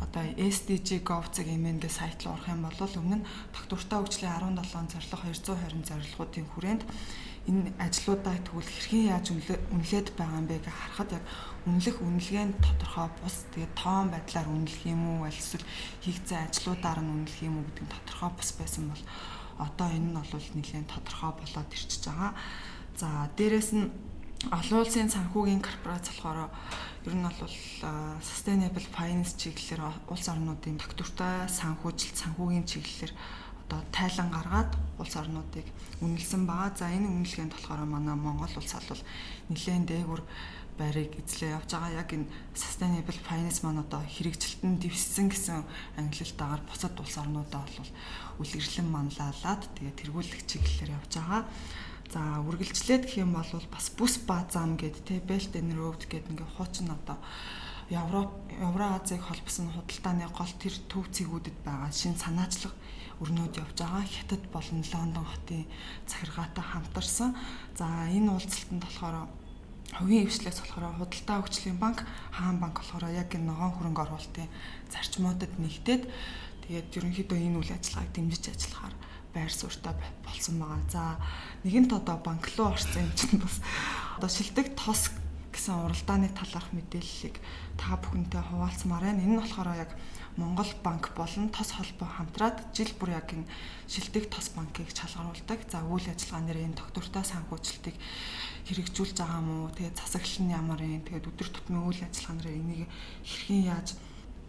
Одоо SDG Gov.cg эмэнгээ сайт руу орох юм бол өмнө нь тогтвортой хөгжлийн 17 зорилго 220 зорилгоодын хүрээнд энэ ажлуудаа тэгвэл хэрхэн яаж үнэлээд байгаа юм бэ гэж харахад яг үнэлэх үнэлгээнд тодорхой бус тэгээд тоон байдлаар үнэлэх юм уу эсвэл хийгдсэн ажлуудаар нь үнэлэх юм уу гэдэг нь тодорхой бус байсан бол одоо энэ нь бол нэлээд тодорхой болоод ирчихэж байгаа. За дээрэс нь олон улсын санхүүгийн корпорац болохоор ер нь бол sustainable finance чиглэлээр улс орнуудын тогтвортой санхүүжилт санхүүгийн чиглэлээр одоо тайлан гаргаад улс орнуудыг үнэлсэн байгаа. За энэ үнэлгээнд болохоор манай Монгол улс бол нэлээд дээгүр байрыг эзлээ явж байгаа. Яг энэ sustainable finance маань одоо хэрэгжилтэн дэвссэн гэсэн ангилалтаагаар бусад улс орнуудаа бол үлгэрлэн манлайлаад тэгээ тэргүүлэх чиглэлээр явж байгаа. За үргэлжлээд гэх юм бол бас бүс ба зам гэд тэ Belt and Road гэд ингээ хуучин одоо Европ Евразийг холбосон худалдааны гол тэр төв цэгүүдэд байгаа шин санаачлаг өрнөд явж байгаа. Хятад болон Лондон хотын захиргаатай хамтарсан. За энэ уулзалтанд болохоор хувийн хвшлээс болохоор худалдаа хөгжлийн банк, хаан банк болохоор яг энэ ногоон хөрөнгө оруулалтын зарчмуудад нэгдээд тэгээд ерөнхийдөө энэ үйл ажиллагааг дэмжиж ажиллахаар байр суурьтай болсон байгаа. За нэгэнт одоо банк руу орсон юм чинь бас одоо шилдэг тос гэсэн уралдааны талаарх мэдээллийг та бүхэнтэй хуваалцмаар байна. Энэ нь болохоор яг Монгол банк болон тос холбоо хамтраад жил бүр яг энэ шилдэг тос банкыг чалгаруулдаг. За үйл ажиллагаа нэр энэ доктортой санхүүжилтийг хэрэгжүүлж байгаа мó. Тэгээд засаглал нь ямар юм. Тэгээд өдөр тутмын үйл ажиллагаа нэр энийг хэрхэн яаж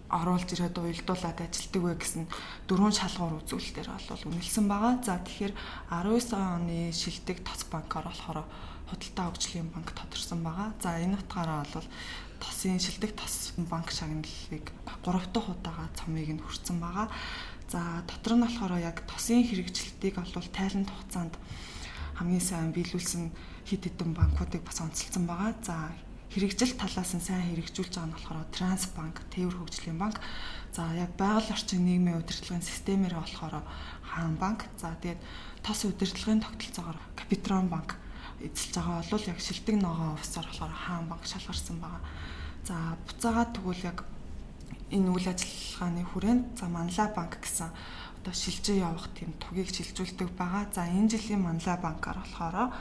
оруулж ирээд уялдуулаад ажилтдаг вэ гэсэн дөрвөн шалгуур үзүүлэлтээр бол үнэлсэн байгаа. За тэгэхээр 19 оны шилдэг тоц банкаар болохоор худалдаа хөгжлийн банк тодорсон байгаа. За энэ утгаараа бол тосын шилдэг тос банк шагналыг 3 дахь удаага цомыг нь хүрсэн байгаа. За дотор нь болохоор яг тосын хэрэгжилтийг бол тайлан хугацаанд хамгийн сайн биелүүлсэн хэд хэдэн банкуудыг бас онцлсан байгаа. За хэрэгжил талаас нь сайн хэрэгжүүлж байгаа нь болохоор Трансбанк, Тээвэр хөгжлийн банк. За яг байгаль орчин нийгмийн удирдлагын системээр болохоор Хаан банк. За тэгээд тос удирдлагын тогтолцоогоор Капитрон банк эзэлж байгаа бол яг шилдэг ногоон офисаар болохоор Хаан банк шалгарсан байгаа. За буцаагаад тэгвэл яг энэ үйл ажиллагааны хүрээнд за Манлай банк гэсэн одоо шилжээ явах тийм тугийг шилжүүлдэг байгаа. За энэ жилийн Манлай банкаар болохоор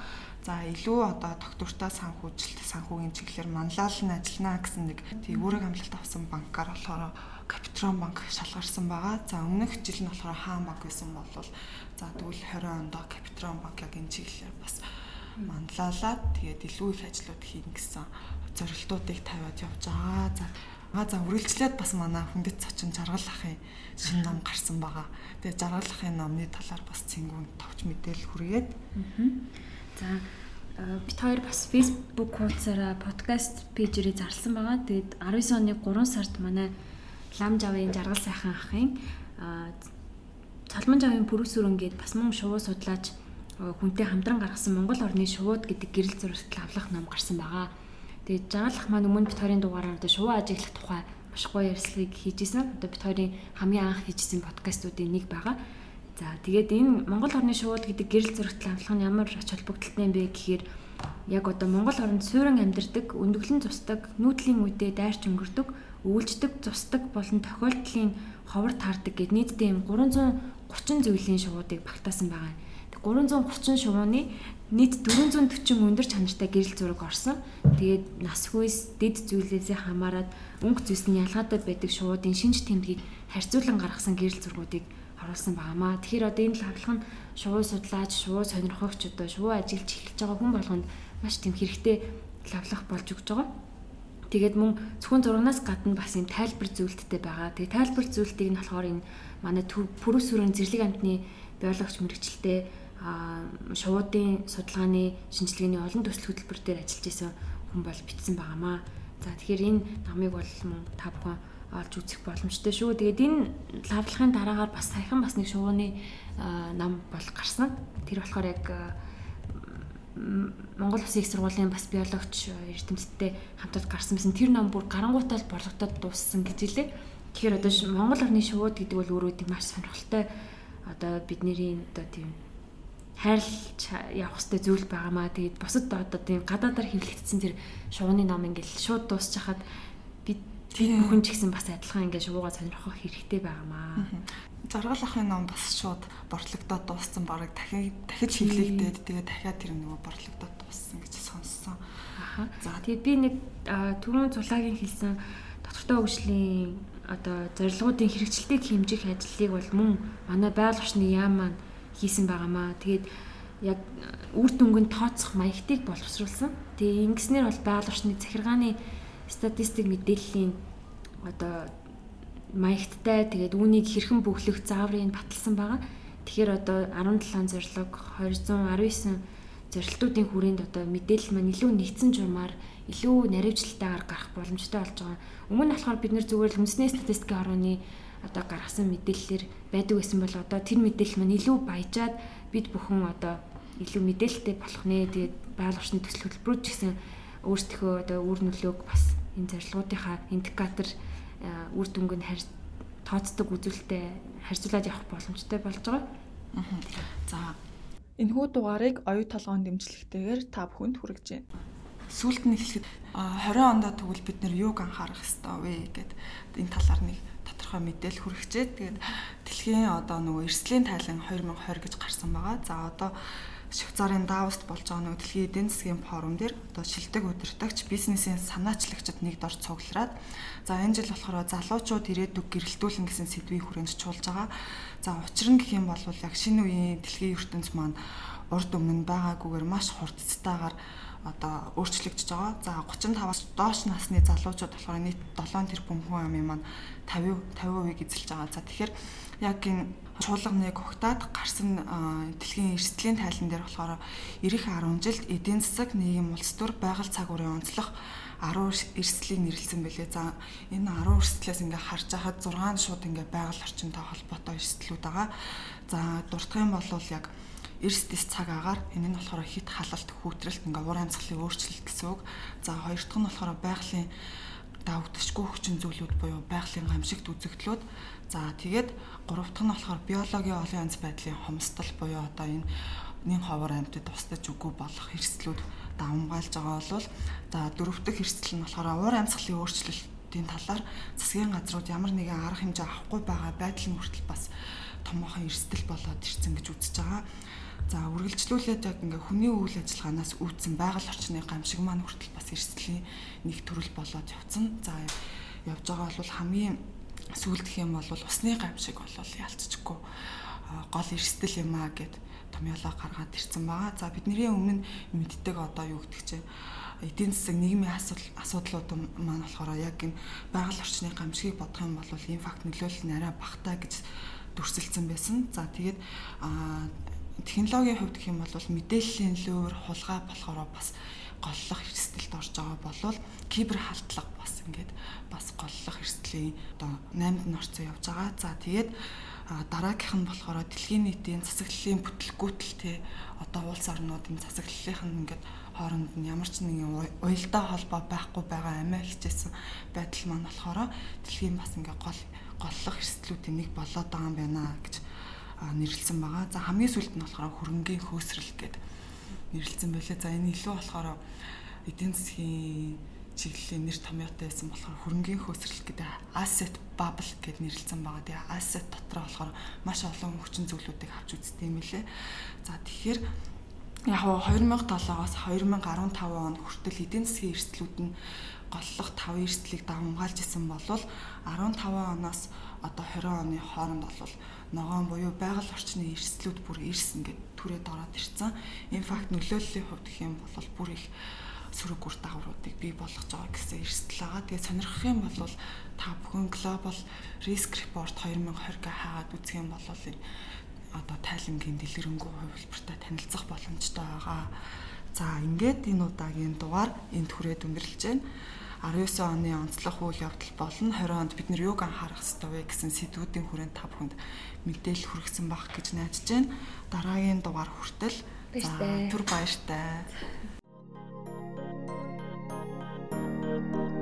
За илүү одоо доктортой санхүүжилт санхүүгийн чиглэлээр манлайлал нь ажиллана гэсэн нэг үүрэг амлалт авсан банкаар болохоор Капитрон банк шалгарсан байгаа. За өмнөх жил нь болохоор хаан банк байсан бол за тэгвэл 20 онд Капитрон банк яг энэ чиглэлээр бас манлайлаад тэгээд илүү их ажлууд хийн гэсэн зорилтуудыг тавиад явж байгаа. За А за үргэлжлээд бас манай хүндэт цочин жаргал ахын шинэ ном гарсан байгаа. Тэгээ жаргал ахын номны талаар бас цэнгүүн товч мэдээлэл хүргээд. За бит хоёр бас Facebook хуудасаараа подкаст пэйжээрээ зарласан байгаа. Тэгээд 19 оны 3 сард манай лам жавын жаргал сайхан ахын цалман жавын пүрүсүрэн гээд бас мөн шувуу судлаач хүнтэй хамтран гаргасан Монгол орны шувууд гэдэг гэрэл зурагт авлах ном гарсан байгаа. Тэгээд жаргал ах маань өмнө бит хоёрын дугаараар одоо шувуу ажиглах тухай маш гоё ярьслыг хийжсэн. Одоо бит хоёрын хамгийн анх хийжсэн подкастуудын нэг байгаа. За тэгээд энэ Монгол орны шууд гэдэг гэрэл зөрөгтөл авлах нь ямар ач холбогдолтой юм бэ гэхээр яг одоо Монгол орнд суурин амьдардаг, өндөглөн цусдаг, нүүдлийн үедээ дайрч өнгөрдөг, өвлждөг, цусдаг болон тохиолдлын ховор таардаг гэд нийтдээ юм 330 зүйлийн шуудыг багтаасан байгаа. 330 шувууны нийт 440 өндөр чанартай гэрэл зураг орсон. Тэгээд нас хүйс, дэд зүйлээс хамаарат өнгө зүйлсний ялгаатай байдаг шуудын шинж тэмдгийг харьцуулан гаргасан гэрэл зургуудыг оруулсан байнамаа. Тэгэхээр одоо энэ лавлах нь шувуу судлаач, шувуу сонирхогч одоо шувуу ажиллаж эхэлж байгаа хүн болгонд маш тийм хэрэгтэй лавлах болж өгч байгаа. Тэгээд мөн зөвхөн зурагнаас гадна бас юм тайлбар зүйлттэй байгаа. Тэгээд тайлбар зүйлтийг нь болохоор энэ манай пүрэс сүрэн зэрлэг амтны биологч мэрэгчлээ а шуудын судалгааны шинжилгээний олон төсөл хөтөлбөр дээр ажиллаж исэн хүн бол бичсэн байнамаа. За тэгэхээр энэ намыг бол мөн та бүхэн олж үзэх боломжтой шүү. Тэгээд энэ лавлахын дараагаар бас саяхан бас нэг шувууны нам бол гарсан. Тэр болохоор яг Монгол Улсын их сургуулийн бас биологч эрдэмтдтэй хамтад гарсан байсан. Тэр ном бүр гарангуутал борлогдоод дууссан гэж хэлээ. Тэгэхээр одоо Монгол орны шувууд гэдэг бол өөрөө тийм маш сонирхолтой одоо бидний одоо тийм хайрлж явах хэрэгтэй зүйл байгаамаа. Тэгээд бусад одоо тийм гадаадаар хэвлэгдсэн тэр шувууны ном ингээл шууд дуусчихад бид тийм бүхэн ч гэсэн бас адилхан ингээд шувуугаа сонирхох хэрэгтэй байгаамаа. Заргал ахын ном бас шууд бортлогдоод дууссан бараг дахиад дахиж хэвлэгдээд тэгээ дахиад тэр нөгөө бортлогдоод дууссан гэж сонссон. Аха. За тэгээд би нэг түрүүн цулагийн хэлсэн доктортой хөгжлийн одоо зорилгоодын хэрэгжилтийг хэмжих ажлыг бол мөн манай байгаль орчны яам маань хийсэн байгаамаа. Тэгээд яг үр дүнгийн тооцох маягтыг боловсруулсан. Тэгээ ингэснээр бол байгаль орчны захиргааны статистик мэдээллийн одоо маягттай тэгээд үүнийг хэрхэн бүглэх зааврыг баталсан байгаа. Тэгэхээр одоо 17 зорилго 219 зорилтуудын хүрээнд одоо мэдээлэл маань илүү нэгдсэн журмаар илүү наривчлалтайгаар гарах боломжтой болж байгаа. Өмнө нь болохоор бид нэр зүгээр л үндэсний статистикийн орооны одоо гаргасан мэдээллээр байдаг байсан бол одоо тэр мэдээлэл маань илүү баяжаад бид бүхэн одоо илүү мэдээлэлтэй болох нэ. Тэгээд байгаль орчны төсөл хөтөлбөрүүд ч гэсэн өөрсдийнхөө одоо үр нөлөөг бас энэ зорилгоодынхаа индикатор үр дүнг нь харь тооцдог үзүүлэлтэд харьцуулаад явах боломжтой болж байгаа. За энэхүү дугаарыг оюу толгойн дэмжлэгтэйгээр та бүхэнд хүргэж байна. Сүүлд нь хэлэхэд 20 ондоо тэгвэл бид нэр юуг анхаарах ёстой вэ гэд энэ талаар нэг тодорхой мэдээлэл хүргэжээ. Тэгээд дэлхийн одоо нөгөө эрсдлийн тайлан 2020 гэж гарсан байгаа. За одоо Швейцарын Давост болж байгаа нэг дэлхийн эдийн засгийн форум дээр одоо шилдэг удирдагч бизнесийн санаачлагчид нэгд орж цуглараад за энэ жил болохоор залуучууд ирээдүг гэрэлтүүлэн гэсэн сэдвийг хүрээнд чуулж байгаа. За учир нь гэх юм бол яг шинэ үеийн дэлхийн ертөнц маань урд өмнө байгаагүйгээр маш хурдцтайгаар одоо өөрчлөгдөж байгаа. За 35-аас доош насны залуучууд болохоор нийт 7 тэрбум хүн амын маань 50 50% эзэлж байгаа. За тэгэхээр яг энэ чуулганыг огтаад гарсан дэлхийн эрсдлийн тайлан дээр болохоор эх 10 жилд эдийн засаг нийгэм улс төр байгаль цагуурын онцлог 10 эрсдлийг нэрлсэн байлээ. За энэ 10 эрсдлээс ингээ харж байхад 6 шууд ингээ байгаль орчинтой холбоотой эрсдлүүд байгаа. За дурдах юм бол яг эрс дэс цаг агаар энэ нь болохоор хит халалт хүүтрэлт ингээ уур амьсгалын өөрчлөлт гэсэн үг. За хоёр дахь нь болохоор байгалийн давагдчихгүй хүчин зүйлүүд буюу байгалийн гамшигт үзэгдлүүд. За тэгээд гурав дахь нь болохоор биологийн олон янз байдлын хомсдол буюу одоо энэ нэн ховор амьтад тусдаж үгүй болох эрсдлүүд давмгаалж байгаа бол за дөрөв дэх эрсдэл нь болохоор уур амьсгалын өөрчлөлтийн талаар засгийн газрууд ямар нэгэн арга хэмжээ авахгүй байгаа байдал нь хүртэл бас томоохон эрсдэл болоод ирсэн гэж үзэж байгаа. За үргэлжлүүлээд яг ингээ хүний үйл ажиллагаанаас үүдсэн байгаль орчны гамшиг маань хүртэл бас эрсдлийн нэг төрөл болоод явцсан. За явж байгаа бол хамгийн сүүлдэх юм бол усны гамшиг бол ялцчихгүй гол эрсдэл юм а гэд томьёолоо гаргаад ирсэн байгаа. За бидний өмнө мэддэг одоо юу гэдэг чинь эдийн засаг нийгмийн асуудал асуудлууд маань болохоор яг энэ байгаль орчны гамшигыг бодох юм бол энэ факт нөлөөлөл нь арай багтаа гэж дүрсэлсэн байсан. За тэгээд технологийн хувьд гэх юм бол мэдээллийн луур хулгай болохоор бас голлох эрсдэлд орж байгаа болвол кибер халдлага бас ингээд бас голлох эрсдлийн одоо 8-д нь орцсон явж байгаа. За тэгээд дараагийнх нь болохоор дэлхийн нийтийн засаглалын бүтлгүүтэл те одоо улс орнуудын засаглалынх нь ингээд хооронд нь ямар ч нэгэн уялдаа холбоо байхгүй байгаа амиа хичээсэн байдал маань болохоор дэлхийн бас ингээд гол голлох эрсдлүүдийн нэг болоод байгаа юм байна гэж нэрлсэн байгаа. За хамгийн сүүлд нь болохоор хөрөнгөний хөөсрөл гэдэг нэрлсэн байлээ. За энэ илүү болохоор эдийн засгийн чиглэлийн нэр томьёотой байсан болохоор хөрөнгөний хөөсрөл гэдэг asset bubble гэд нэрлсэн байгаа. Тэгээ asset дотор болохоор маш олон хүчин зүйлүүдийг авч үздэг юм лээ. За тэгэхээр яг 2007-оос 2015 он хүртэл эдийн засгийн эрсдлүүд нь голлох 5 эрсдлийг давамгаалж исэн болвол 15 оноос одоо 20 оны хооронд бол ногоон буюу байгаль орчны эрсдлүүд бүр ирсэн гэд түрээд ороод ирсэн. Энэ факт нөлөөллийн хувьд гэх юм бол бүр их сөрөг үр дагавруудыг бий болгож байгаа гэсэн эрсдэл байгаа. Тэгээ сонирхох юм бол та бүхэн Global Risk Report 2020-г хаагаад үзэх юм бол одоо тайлангийн дэлгэрэнгүй хувилбартай танилцах боломжтой байгаа. За ингээд энэ удаагийн дугаар энд хүрээд өндөрлөж байна. 19 оны онцлог үйл явдал болон 20 онд бид нар юуг анхаарах ёстой вэ гэсэн сэдвүүдийн хүрээнд та бүхэнд мэдээлэл хүргэсэн баг гэж найдаж байна. Дараагийн дугаар хүртэл түр баяртай. Thank you